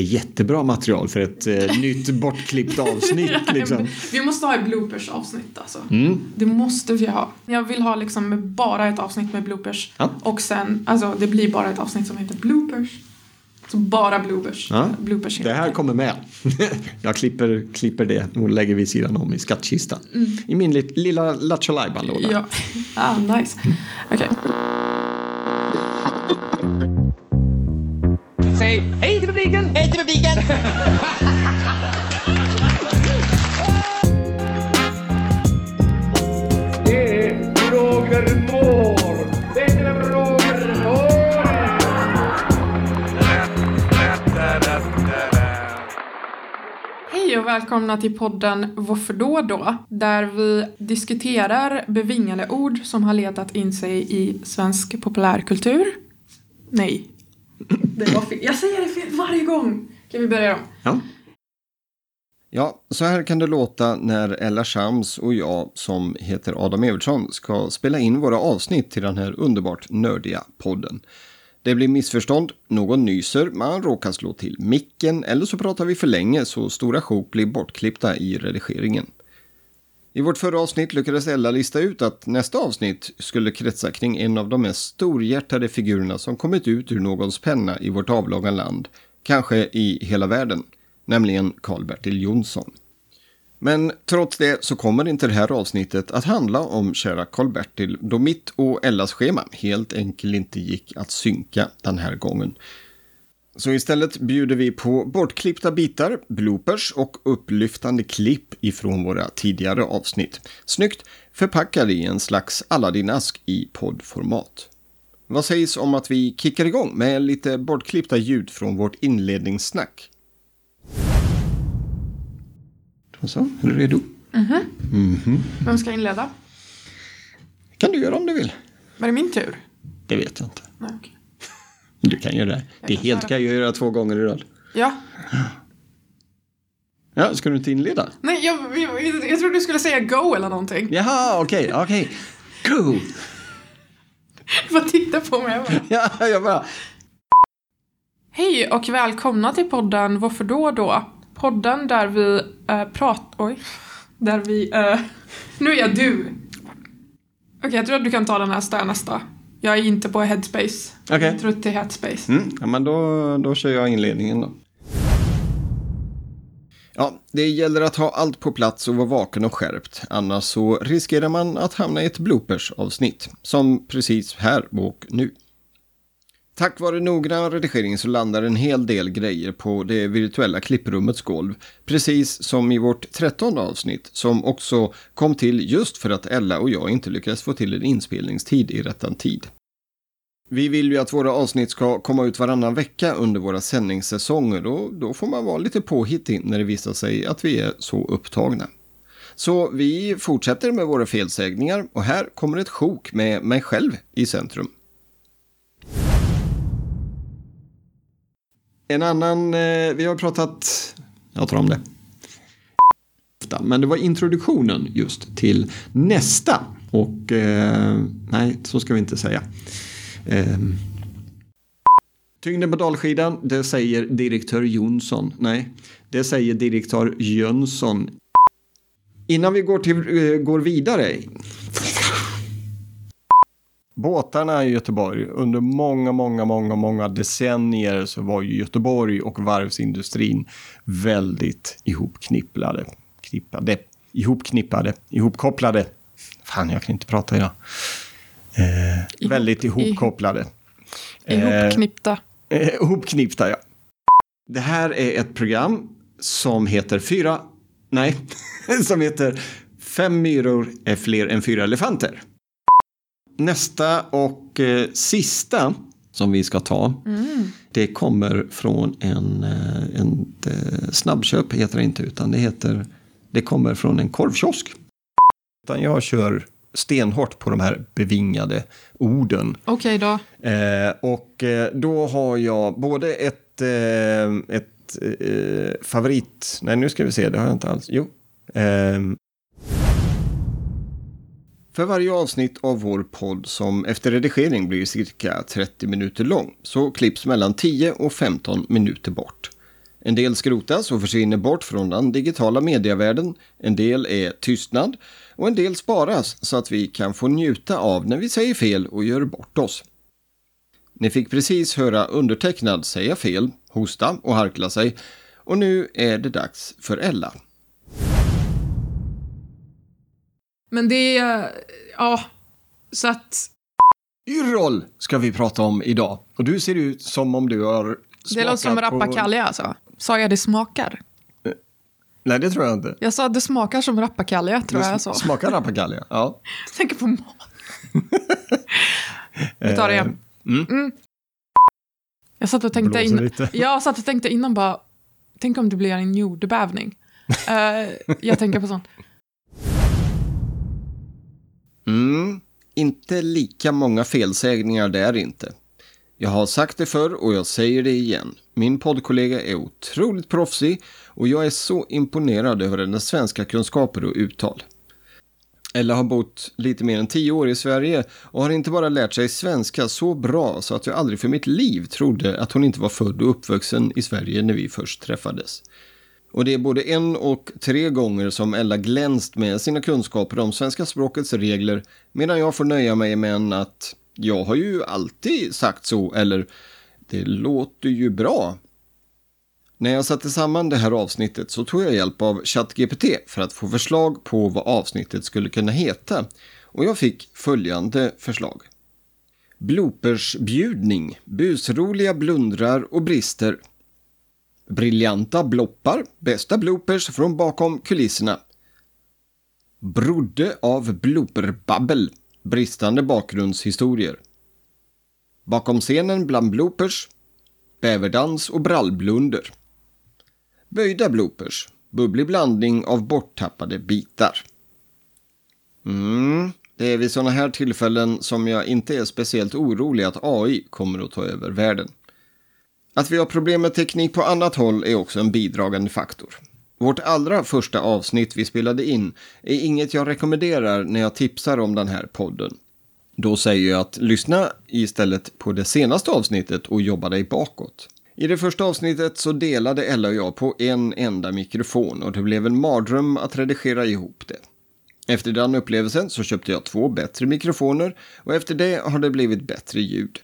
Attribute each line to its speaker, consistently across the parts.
Speaker 1: Jättebra material för ett eh, nytt bortklippt avsnitt. Liksom.
Speaker 2: Vi måste ha ett bloopers avsnitt alltså. Mm. Det måste vi ha. Jag vill ha liksom bara ett avsnitt med bloopers. Ja. Och sen, alltså det blir bara ett avsnitt som heter bloopers. Så bara bloopers.
Speaker 1: Ja. bloopers det här kommer med. Jag klipper, klipper det och lägger vid sidan om i skattkistan. Mm. I min lilla Lattjo låda
Speaker 2: Ja, ah, nice. Mm. Okej. Okay.
Speaker 3: Säg hej till publiken!
Speaker 4: Hej till publiken!
Speaker 3: Det är Roger Moore. Det är Roger Moore.
Speaker 2: Hej och välkomna till podden Varför då då? Där vi diskuterar bevingade ord som har letat in sig i svensk populärkultur. Nej, det var fel. Jag säger det fel varje gång. Kan vi börja om?
Speaker 1: Ja. Ja, så här kan det låta när Ella Shams och jag, som heter Adam Evertsson, ska spela in våra avsnitt till den här underbart nördiga podden. Det blir missförstånd, någon nyser, man råkar slå till micken eller så pratar vi för länge så stora sjok blir bortklippta i redigeringen. I vårt förra avsnitt lyckades Ella lista ut att nästa avsnitt skulle kretsa kring en av de mest storhjärtade figurerna som kommit ut ur någons penna i vårt avlånga land, kanske i hela världen, nämligen Karl-Bertil Jonsson. Men trots det så kommer inte det här avsnittet att handla om kära Karl-Bertil då mitt och Ellas schema helt enkelt inte gick att synka den här gången. Så istället bjuder vi på bortklippta bitar, bloopers och upplyftande klipp ifrån våra tidigare avsnitt. Snyggt förpackade i en slags Aladdin-ask i poddformat. Vad sägs om att vi kickar igång med lite bortklippta ljud från vårt inledningssnack? Då så, är du redo?
Speaker 2: Mhm. Mm -hmm. Vem ska inleda?
Speaker 1: kan du göra om du vill.
Speaker 2: Var det min tur?
Speaker 1: Det vet jag inte.
Speaker 2: Nej, okay.
Speaker 1: Du kan göra det. det är helt kan jag göra två gånger i rad.
Speaker 2: Ja.
Speaker 1: Ja, ska du inte inleda?
Speaker 2: Nej, jag, jag, jag trodde du skulle säga go eller någonting.
Speaker 1: Jaha, okej, okay, okej. Okay. Go!
Speaker 2: Du bara titta på mig. Jag
Speaker 1: bara. Ja, jag bara.
Speaker 2: Hej och välkomna till podden Varför då då? Podden där vi äh, pratar... Oj. Där vi... Äh, nu är jag du. Okej, okay, jag tror att du kan ta den här nästa. Jag är inte på headspace.
Speaker 1: Okay.
Speaker 2: Jag tror att det är headspace.
Speaker 1: Mm, ja, men då, då kör jag inledningen då. Ja, det gäller att ha allt på plats och vara vaken och skärpt. Annars så riskerar man att hamna i ett bloopers-avsnitt. Som precis här och nu. Tack vare noggrann redigering så landar en hel del grejer på det virtuella klipprummets golv. Precis som i vårt trettonde avsnitt som också kom till just för att Ella och jag inte lyckades få till en inspelningstid i rättan tid. Vi vill ju att våra avsnitt ska komma ut varannan vecka under våra sändningssäsonger och då får man vara lite påhittig när det visar sig att vi är så upptagna. Så vi fortsätter med våra felsägningar och här kommer ett sjok med mig själv i centrum. En annan, eh, vi har pratat, jag tar om det. Men det var introduktionen just till nästa. Och eh, nej, så ska vi inte säga. Eh, tyngden på dalskidan, det säger direktör Jonsson. Nej, det säger direktör Jönsson. Innan vi går, till, eh, går vidare båtarna i Göteborg. Under många, många, många, många decennier så var ju Göteborg och varvsindustrin väldigt ihopknipplade. Knippade, ihopknippade, ihopkopplade. Fan, jag kan inte prata idag. Eh, ihop, väldigt ihopkopplade.
Speaker 2: Ihopknippta.
Speaker 1: Eh, eh, ihopknippta, ja. Det här är ett program som heter Fyra... Nej, som heter Fem myror är fler än fyra elefanter. Nästa och eh, sista som vi ska ta. Mm. Det kommer från en, eh, en, eh, snabbköp, heter det inte, utan det heter det kommer från en korvkiosk. Utan jag kör stenhårt på de här bevingade orden.
Speaker 2: Okej okay
Speaker 1: då. Eh, och eh, då har jag både ett, eh, ett eh, favorit... Nej, nu ska vi se, det har jag inte alls. Jo. För varje avsnitt av vår podd som efter redigering blir cirka 30 minuter lång så klipps mellan 10 och 15 minuter bort. En del skrotas och försvinner bort från den digitala medievärlden. En del är tystnad och en del sparas så att vi kan få njuta av när vi säger fel och gör bort oss. Ni fick precis höra undertecknad säga fel, hosta och harkla sig och nu är det dags för Ella.
Speaker 2: Men det är... Ja, så att...
Speaker 1: Yrrol ska vi prata om idag. Och du ser ut som om du har smakat
Speaker 2: Det låter som
Speaker 1: på-
Speaker 2: rappakalja alltså. Sa jag det smakar?
Speaker 1: Nej, det tror jag inte.
Speaker 2: Jag sa att det smakar som rappakalja, tror jag jag sa.
Speaker 1: Smakar rappakalja? Ja.
Speaker 2: Jag tänker på mat. Vi tar det igen. Mm. Jag satt och tänkte
Speaker 1: Blåser lite.
Speaker 2: jag satt och tänkte innan bara, tänk om det blir en jordbävning. Eh, jag tänker på sånt.
Speaker 1: Mm, inte lika många felsägningar där inte. Jag har sagt det förr och jag säger det igen. Min poddkollega är otroligt proffsig och jag är så imponerad över hennes svenska kunskaper och uttal. Ella har bott lite mer än tio år i Sverige och har inte bara lärt sig svenska så bra så att jag aldrig för mitt liv trodde att hon inte var född och uppvuxen i Sverige när vi först träffades. Och det är både en och tre gånger som Ella glänst med sina kunskaper om svenska språkets regler medan jag får nöja mig med en att jag har ju alltid sagt så eller det låter ju bra. När jag satte samman det här avsnittet så tog jag hjälp av ChatGPT för att få förslag på vad avsnittet skulle kunna heta och jag fick följande förslag. Bloopersbjudning, busroliga blundrar och brister. Briljanta bloppar, bästa bloopers från bakom kulisserna. Brodde av blooperbabbel, bristande bakgrundshistorier. Bakom scenen bland bloopers, bäverdans och brallblunder. Böjda bloopers, bubblig blandning av borttappade bitar. Mm, det är vid sådana här tillfällen som jag inte är speciellt orolig att AI kommer att ta över världen. Att vi har problem med teknik på annat håll är också en bidragande faktor. Vårt allra första avsnitt vi spelade in är inget jag rekommenderar när jag tipsar om den här podden. Då säger jag att lyssna istället på det senaste avsnittet och jobba dig bakåt. I det första avsnittet så delade Ella och jag på en enda mikrofon och det blev en mardröm att redigera ihop det. Efter den upplevelsen så köpte jag två bättre mikrofoner och efter det har det blivit bättre ljud.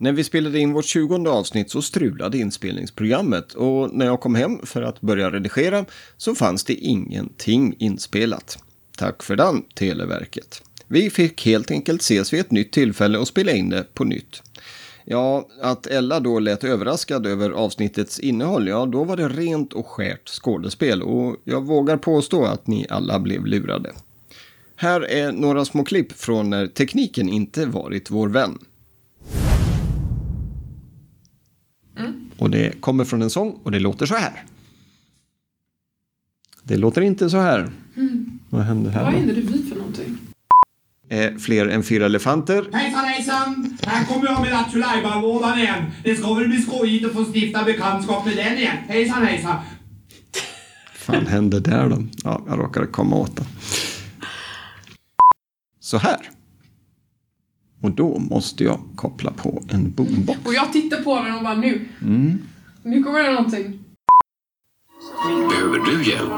Speaker 1: När vi spelade in vårt 20 avsnitt så strulade inspelningsprogrammet och när jag kom hem för att börja redigera så fanns det ingenting inspelat. Tack för den, Televerket. Vi fick helt enkelt ses vid ett nytt tillfälle och spela in det på nytt. Ja, att Ella då lät överraskad över avsnittets innehåll, ja då var det rent och skärt skådespel och jag vågar påstå att ni alla blev lurade. Här är några små klipp från när tekniken inte varit vår vän. Och det kommer från en sång och det låter så här. Det låter inte så här. Vad händer här
Speaker 2: Vad hinner du vid för någonting?
Speaker 1: Eh, fler än fyra elefanter.
Speaker 3: Hejsan hejsan! Här kommer jag med Lattjo igen. Det ska väl bli skojigt att få stifta bekantskap med den igen. Hejsan hejsan!
Speaker 1: fan hände där då? Ja, jag råkade komma åt det. Så här. Och då måste jag koppla på en boombox.
Speaker 2: Och jag tittar på den och bara nu. Nu kommer det någonting.
Speaker 4: Behöver du hjälp?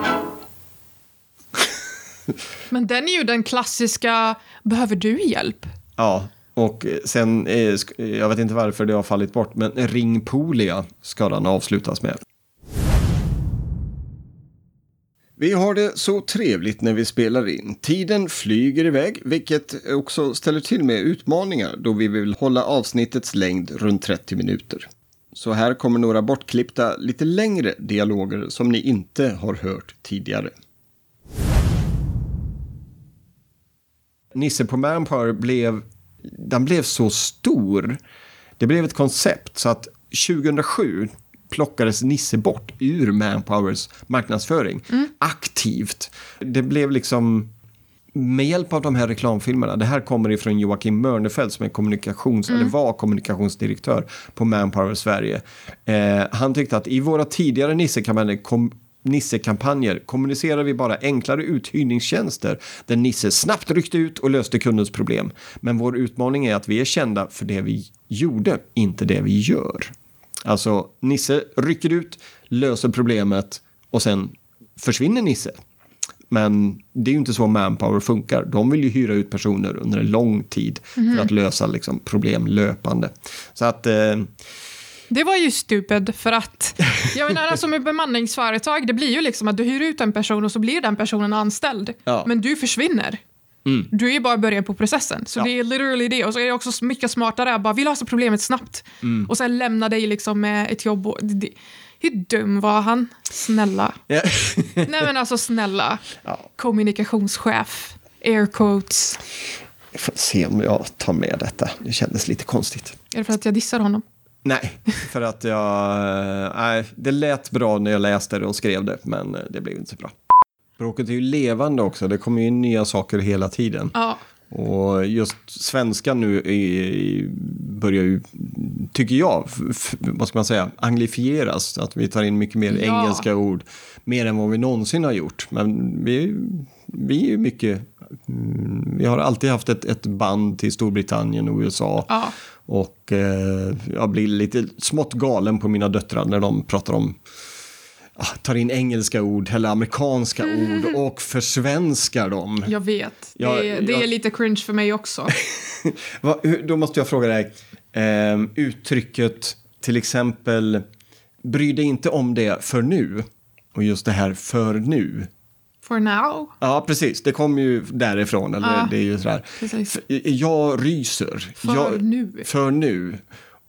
Speaker 2: Men den är ju den klassiska, behöver du hjälp?
Speaker 1: Ja, och sen, eh, jag vet inte varför det har fallit bort, men ringpolia ska den avslutas med. Vi har det så trevligt när vi spelar in. Tiden flyger iväg, vilket också ställer till med utmaningar då vi vill hålla avsnittets längd runt 30 minuter. Så här kommer några bortklippta, lite längre dialoger som ni inte har hört tidigare. Nisse på Manpower blev, den blev så stor. Det blev ett koncept så att 2007 plockades Nisse bort ur Manpowers marknadsföring aktivt. Det blev liksom med hjälp av de här reklamfilmerna, det här kommer ifrån Joakim Mörnefeld som är kommunikations, eller var kommunikationsdirektör på Manpower Sverige. Eh, han tyckte att i våra tidigare Nisse-kampanjer kom, Nisse-kampanjer kommunicerar vi bara enklare uthyrningstjänster där Nisse snabbt ryckte ut och löste kundens problem. Men vår utmaning är att vi är kända för det vi gjorde, inte det vi gör. Alltså, Nisse rycker ut, löser problemet och sen försvinner Nisse. Men det är ju inte så Manpower funkar. De vill ju hyra ut personer under en lång tid för att lösa liksom, problem löpande. Så att... Eh,
Speaker 2: Det var ju stupid för att, jag menar alltså med bemanningsföretag, det blir ju liksom att du hyr ut en person och så blir den personen anställd.
Speaker 1: Ja.
Speaker 2: Men du försvinner. Du är ju bara början på processen. Så
Speaker 1: Ja.
Speaker 2: det är literally det. Och så är det också mycket smartare att bara, vi löser problemet snabbt. Och sen lämna dig liksom med ett jobb. Och, det, hur dum var han? Snälla.
Speaker 1: ja.
Speaker 2: Nej men alltså snälla.
Speaker 1: Ja.
Speaker 2: Kommunikationschef. Air quotes.
Speaker 1: Jag får se om jag tar med detta. Det kändes lite konstigt.
Speaker 2: Är det för att jag dissar honom?
Speaker 1: Nej, för att jag... eh, Nej, det lät bra när jag läste det och skrev det, men eh, det blev inte så bra. Språket är ju levande också. Det kommer ju in nya saker hela tiden.
Speaker 2: Ja.
Speaker 1: Och just svenska nu är, börjar ju, tycker jag, vad ska man säga, anglifieras. Att vi tar in mycket mer
Speaker 2: Ja.
Speaker 1: engelska ord, mer än vad vi någonsin har gjort. Men vi, vi är ju mycket, mm, vi har alltid haft ett, ett band till Storbritannien och USA.
Speaker 2: Ja.
Speaker 1: Och eh, jag blir lite smått galen på mina döttrar när de pratar om tar in engelska ord eller amerikanska ord och försvenskar dem.
Speaker 2: Jag vet.
Speaker 1: Ja,
Speaker 2: det, är, det
Speaker 1: jag-
Speaker 2: är lite cringe för mig också.
Speaker 1: Va, då måste jag fråga dig. Ehm, uttrycket till exempel bry dig inte om det för nu. Och just det här för nu.
Speaker 2: For now.
Speaker 1: Ja, precis. Det kommer ju därifrån. Eller
Speaker 2: Ja,
Speaker 1: det är ju sådär.
Speaker 2: precis.
Speaker 1: Jag ryser.
Speaker 2: För
Speaker 1: jag,
Speaker 2: nu.
Speaker 1: För nu.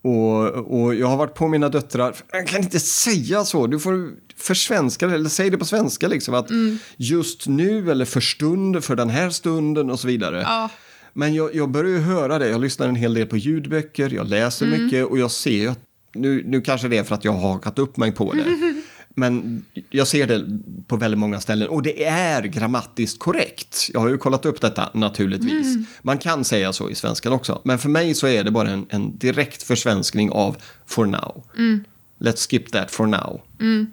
Speaker 1: Och, och jag har varit på mina döttrar. Jag kan inte säga så. Du får försvenska det. Eller säg det på svenska. Liksom, att
Speaker 2: Mm.
Speaker 1: Just nu eller för stund, för den här stunden och så vidare.
Speaker 2: Ja.
Speaker 1: Men jag, jag börjar ju höra det. Jag lyssnar en hel del på ljudböcker, jag läser
Speaker 2: Mm.
Speaker 1: mycket och jag ser ju att nu, nu kanske det är för att jag har hakat upp mig på det. Men jag ser det på väldigt många ställen och det är grammatiskt korrekt. Jag har ju kollat upp detta naturligtvis.
Speaker 2: Mm.
Speaker 1: Man kan säga så i svenskan också. Men för mig så är det bara en, en direkt försvenskning av for now.
Speaker 2: Mm.
Speaker 1: Let's skip that for now.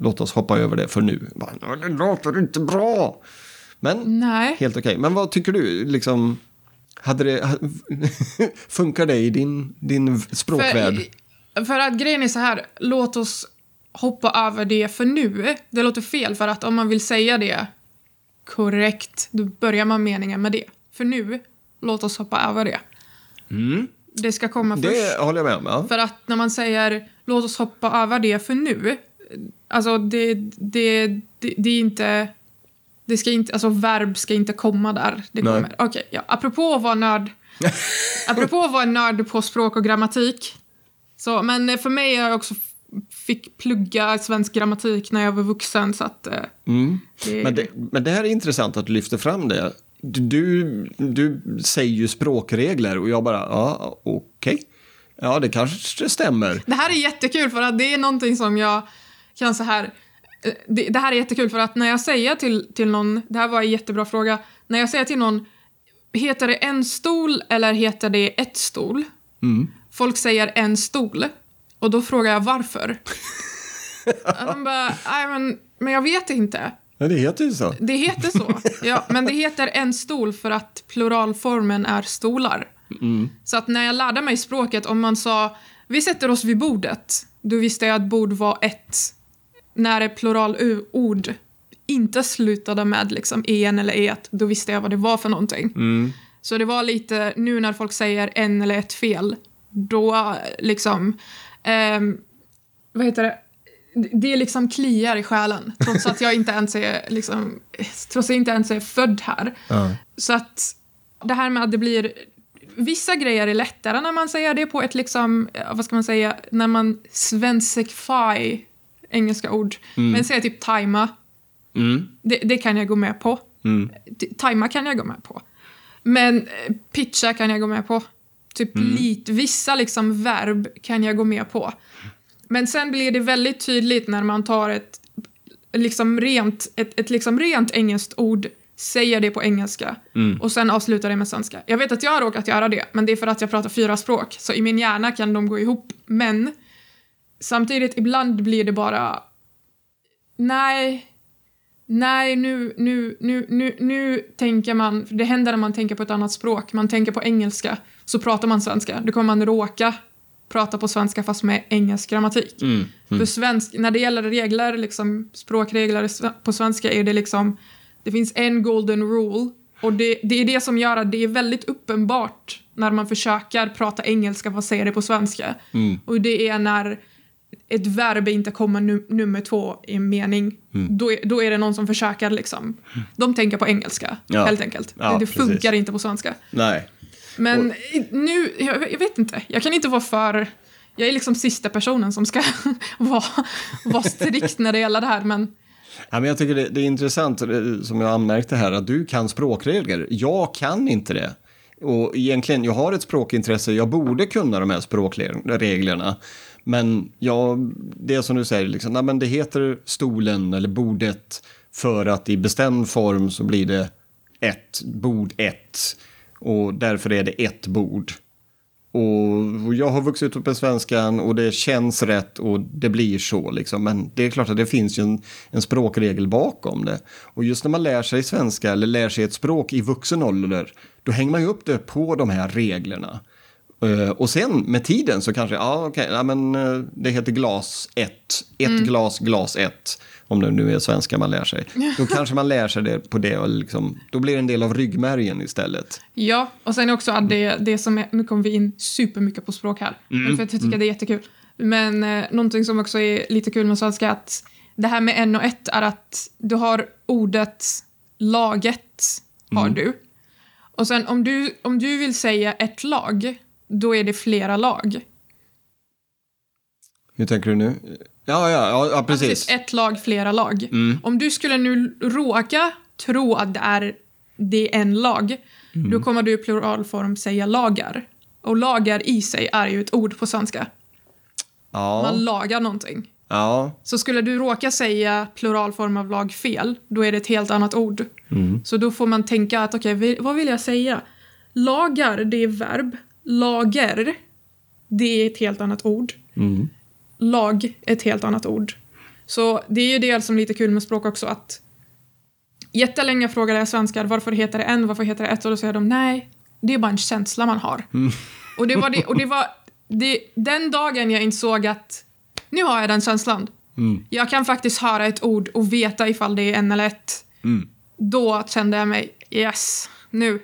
Speaker 1: Låt oss hoppa över det för nu. Bara, "Ja, Det låter inte bra. Men
Speaker 2: Nej.
Speaker 1: Helt okej. Men vad tycker du? Liksom, hade det, funkar det i din, din språkvärld?
Speaker 2: För, för att grejen är så här, låt oss hoppa över det för nu. Det låter fel för att om man vill säga det korrekt, då börjar man meningen med det. För nu, låt oss hoppa över det. Det ska komma först.
Speaker 1: Mm. det håller jag med om. Ja.
Speaker 2: För att när man säger låt oss hoppa över det för nu, alltså det, det, det, det är inte... Det ska inte, alltså verb ska inte komma där. Det
Speaker 1: Nej.
Speaker 2: kommer. Okej, ja. Apropå att vara nörd. apropå att vara nörd på språk och grammatik. Så, men för mig, jag också fick plugga svensk grammatik när jag var vuxen så att... eh, det,
Speaker 1: Men, det, men det här är intressant att du lyfter fram det. Du, du säger ju språkregler och jag bara, ja, okej. Ja, det kanske stämmer.
Speaker 2: Det här är jättekul för att det är någonting som jag kan så här... eh, Det, det här är jättekul för att när jag säger till, till någon, det här var en jättebra fråga, när jag säger till någon, heter det en stol eller heter det ett stol? Folk säger en stol och då frågar jag varför. De bara, nej men, men jag vet inte.
Speaker 1: Ja, det heter ju så.
Speaker 2: Det heter så. Ja, men det heter en stol för att pluralformen är stolar. Så att när jag lärde mig språket, om man sa vi sätter oss vid bordet, då visste jag att bord var ett. När ett pluralord inte slutade med liksom en eller et, då visste jag vad det var för någonting. Så det var lite, nu när folk säger en eller ett fel, då liksom, ehm, vad heter det? Det är liksom kliar i själen, trots att jag inte ens är, liksom, trots att jag inte ens är född här.
Speaker 1: Ja.
Speaker 2: Så att det här med att det blir... Vissa grejer är lättare när man säger det på ett liksom, eh, vad ska man säga, när man svensify engelska ord. Men säger typ tajma,
Speaker 1: Mm.
Speaker 2: det, det kan jag gå med på.
Speaker 1: Mm.
Speaker 2: Tajma kan jag gå med på. Men eh, pitcha kan jag gå med på. Typ lite, vissa liksom verb kan jag gå med på. Men sen blir det väldigt tydligt när man tar ett liksom rent, ett, ett liksom rent engelskt ord, säger det på engelska och sen avslutar det med svenska. Jag vet att jag har råkat göra det, men det är för att jag pratar fyra språk, så i min hjärna kan de gå ihop. Men samtidigt, ibland blir det bara... Nej, Nej, nu, nu, nu, nu, nu tänker man, det händer när man tänker på ett annat språk, man tänker på engelska, så pratar man svenska, då kommer man råka prata på svenska fast med engelsk grammatik.
Speaker 1: Mm.
Speaker 2: För svensk, när det gäller regler, liksom, språkregler på svenska är det liksom, det finns en golden rule och det, det är det som gör att det är väldigt uppenbart när man försöker prata engelska fast säga det på svenska.
Speaker 1: Mm.
Speaker 2: Och det är när ett verb inte kommer nu, nummer två i en mening.
Speaker 1: Mm.
Speaker 2: Då, är, då är det någon som försöker liksom, de tänker på engelska
Speaker 1: Ja.
Speaker 2: helt enkelt.
Speaker 1: Ja,
Speaker 2: det, det funkar inte på svenska.
Speaker 1: Nej.
Speaker 2: Men i- nu, jag, jag vet inte, jag kan inte vara för... Jag är liksom sista personen som ska vara, vara strikt när det gäller det här, men
Speaker 1: Ja, men jag tycker det, det är intressant, eh, som jag anmärkte här, att du kan språkregler. Jag kan inte det. Och egentligen, jag har ett språkintresse, jag borde kunna de här språkreglerna. Men jag, det är som du säger, liksom, nej, men det heter stolen eller bordet för att i bestämd form så blir det ett, bord ett. Och därför är det ett bord. Och jag har vuxit upp med svenskan och det känns rätt och det blir så. Liksom. Men det är klart att det finns ju en, en språkregel bakom det. Och just när man lär sig svenska eller lär sig ett språk i vuxen ålder, då hänger man ju upp det på de här reglerna. Eh, och sen med tiden så kanske, ja okej, ja, men eh, det heter glas 1, ett glas, glas 1. Om det nu är svenska man lär sig. Då kanske man lär sig det på det och liksom, då blir det en del av ryggmärgen istället.
Speaker 2: ja. Och sen också att det, det som är, nu kommer vi in supermycket på språk här, för att jag tycker det är jättekul. Men eh, någonting som också är lite kul med svenska är att det här med en och ett är att du har ordet laget, har du. Och sen om du, om du vill säga ett lag, då är det flera lag.
Speaker 1: Hur tänker du nu? Ja, ja, ja, precis.
Speaker 2: Precis, ett lag, flera lag.
Speaker 1: Mm.
Speaker 2: Om du skulle nu råka tro att det är, det är en lag,
Speaker 1: Mm.
Speaker 2: då kommer du i pluralform säga lagar. Och lagar i sig är ju ett ord på svenska.
Speaker 1: Ja,
Speaker 2: Man lagar någonting.
Speaker 1: ja,
Speaker 2: Så skulle du råka säga pluralform av lag fel, då är det ett helt annat ord.
Speaker 1: Mm.
Speaker 2: Så då får man tänka att okej, vi- vad vill jag säga? Lagar, det är verb. Lager, det är ett helt annat ord.
Speaker 1: Mm.
Speaker 2: Lag, ett helt annat ord. Så det är ju det som är lite kul med språk också att jättelänge frågade jag svenskar varför heter det en, varför heter det ett? Och då säger de nej, det är bara en känsla man har. Och det var det, och det var det, den dagen jag insåg att nu har jag den känslan. Jag kan faktiskt höra ett ord och veta ifall det är en eller ett. Då kände jag mig, yes, nu.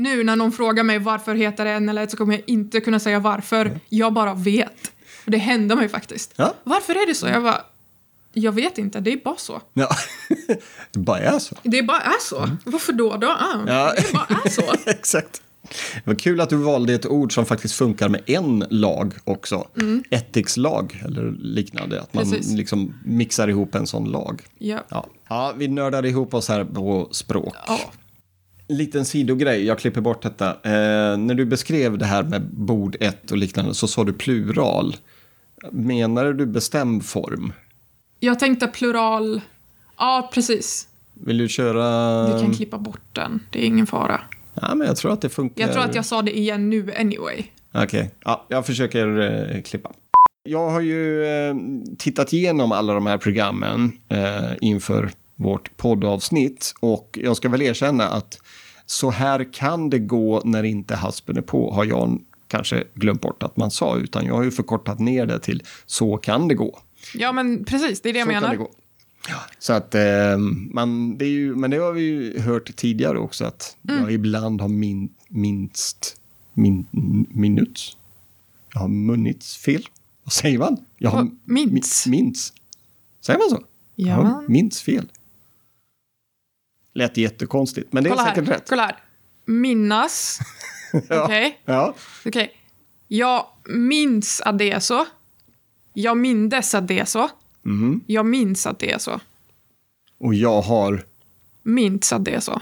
Speaker 2: Nu när någon frågar mig varför heter det en eller ett så kommer jag inte kunna säga varför. Jag bara vet. Och det hände mig faktiskt.
Speaker 1: Ja.
Speaker 2: Varför är det så? Jag bara, jag vet inte, det är bara så.
Speaker 1: ja. det bara är så.
Speaker 2: Det bara är så. Varför då? då? Ah,
Speaker 1: Ja.
Speaker 2: Det bara är så.
Speaker 1: Exakt. Det var kul att du valde ett ord som faktiskt funkar med en lag också. Ethics-lag eller liknande. Att man
Speaker 2: Mm. Precis.
Speaker 1: liksom mixar ihop en sån lag.
Speaker 2: Ja.
Speaker 1: Ja. ja, vi nördar ihop oss här på språk.
Speaker 2: ja.
Speaker 1: Liten sidogrej, jag klipper bort detta. Eh, när du beskrev det här med bord ett och liknande så sa du plural. Menar du bestämd form?
Speaker 2: Jag tänkte plural. Ja, precis.
Speaker 1: Vill du köra...
Speaker 2: Du kan klippa bort den. Det är ingen fara.
Speaker 1: Ja, men jag tror att det funkar.
Speaker 2: Jag tror att jag sa det igen nu anyway.
Speaker 1: Okej, ja, jag försöker eh, klippa. Jag har ju eh, tittat igenom alla de här programmen eh, inför vårt poddavsnitt och jag ska väl erkänna att så här kan det gå när inte haspen är på har jag kanske glömt bort att man sa utan jag har ju förkortat ner det till så kan det gå.
Speaker 2: Ja, men precis. Det är det jag
Speaker 1: Så
Speaker 2: menar.
Speaker 1: gå. Så att eh, man, det är ju, men det har vi ju hört tidigare också att
Speaker 2: Mm.
Speaker 1: jag ibland har min, minst min, minuts. Jag har munnits fel. Vad säger man? Jag har
Speaker 2: Vad? Mints?
Speaker 1: mi- minns. Säger man så? Jag
Speaker 2: Ja.
Speaker 1: har minns fel. Lät jättekonstigt, men det är
Speaker 2: Kolla
Speaker 1: säkert
Speaker 2: här.
Speaker 1: rätt.
Speaker 2: Kolla här. Minnas.
Speaker 1: Ja.
Speaker 2: Okej.
Speaker 1: Ja.
Speaker 2: Okej. Jag minns att det är så. Jag mindes att det är så.
Speaker 1: Mhm.
Speaker 2: Jag minns att det är så.
Speaker 1: Och jag har,
Speaker 2: Minns att det är så.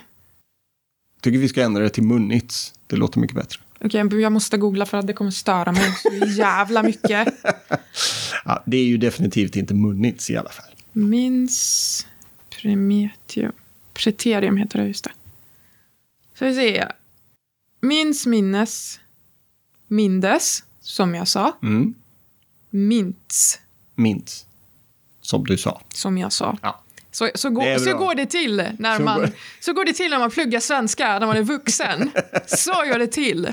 Speaker 1: tycker vi ska ändra det till munnits. Det låter mycket bättre.
Speaker 2: Okej, jag måste googla för att det kommer störa mig så jävla mycket.
Speaker 1: Ja, det är ju definitivt inte munnits i alla fall.
Speaker 2: Minns premetium. Preterium heter det, just det. Så vi se. Minns, minnes. Mindes, som jag sa.
Speaker 1: Mm.
Speaker 2: Mints,
Speaker 1: Minns. Som du sa.
Speaker 2: som jag sa.
Speaker 1: Ja.
Speaker 2: Så, så, går, så går det till när
Speaker 1: Så
Speaker 2: man,
Speaker 1: går-
Speaker 2: så går det till när man pluggar svenska när man är vuxen. Så gör det till.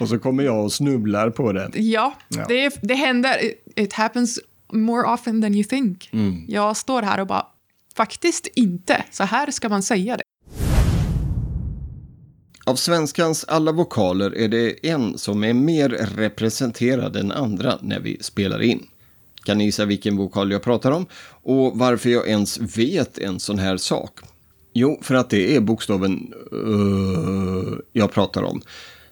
Speaker 1: Och så kommer jag och snubblar på det.
Speaker 2: Ja,
Speaker 1: Ja.
Speaker 2: Det, det händer. It, it happens more often than you think.
Speaker 1: Mm.
Speaker 2: Jag står här och bara, faktiskt inte. Så här ska man säga det.
Speaker 1: Av svenskans alla vokaler är det en som är mer representerad än andra när vi spelar in. Kan ni gissa vilken vokal jag pratar om? Och varför jag ens vet en sån här sak? Jo, för att det är bokstaven uh, jag pratar om.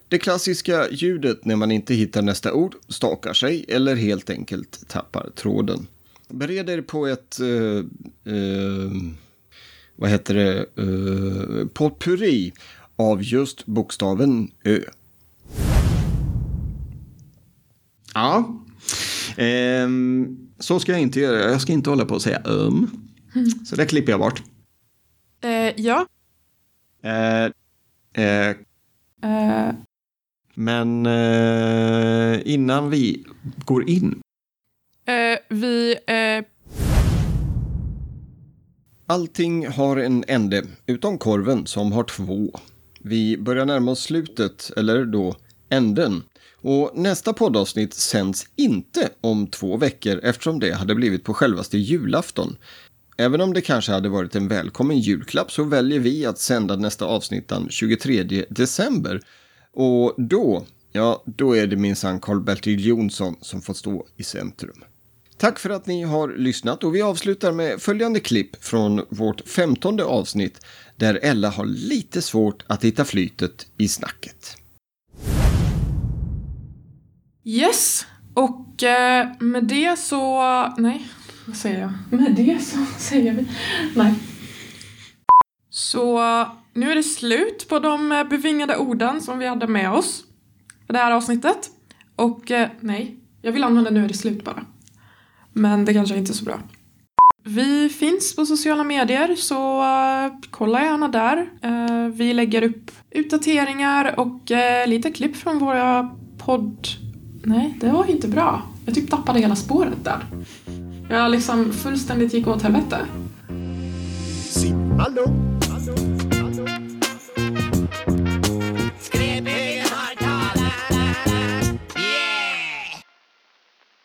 Speaker 1: Det klassiska ljudet när man inte hittar nästa ord, stakar sig eller helt enkelt tappar tråden. Bered er på ett... Uh, uh, vad heter det? Uh, potpurri av just bokstaven Ö. Ja. Ehm, så ska jag inte göra. Jag ska inte hålla på och säga um. Så det klipper jag bort.
Speaker 2: Eh, ja.
Speaker 1: Eh, eh,
Speaker 2: Eh,
Speaker 1: men eh, innan vi går in
Speaker 2: eh, vi... Eh,
Speaker 1: Allting har en ände, utom korven som har två. Vi börjar närma oss slutet, eller då änden. Och nästa poddavsnitt sänds inte om två veckor eftersom det hade blivit på självaste julafton. Även om det kanske hade varit en välkommen julklapp så väljer vi att sända nästa avsnitt den 23 december. Och då, ja, då är det minsann Karl-Bertil Jonsson som får stå i centrum. Tack för att ni har lyssnat och vi avslutar med följande klipp från vårt femtonde avsnitt där Ella har lite svårt att hitta flytet i snacket.
Speaker 2: yes. Och eh, med det så... Nej, vad säger jag? Med det så säger vi... Nej. Så nu är det slut på de eh, bevingade orden som vi hade med oss för det här avsnittet. Och eh, nej, jag vill använda nu är det slut bara. Men det kanske inte är så bra. Vi finns på sociala medier så eh, kolla gärna där. Eh, vi lägger upp utdateringar och eh, lite klipp från våra podd... Nej, det var inte bra. Jag typ tappade hela spåret där. Jag liksom fullständigt gick åt helvete.
Speaker 5: Simma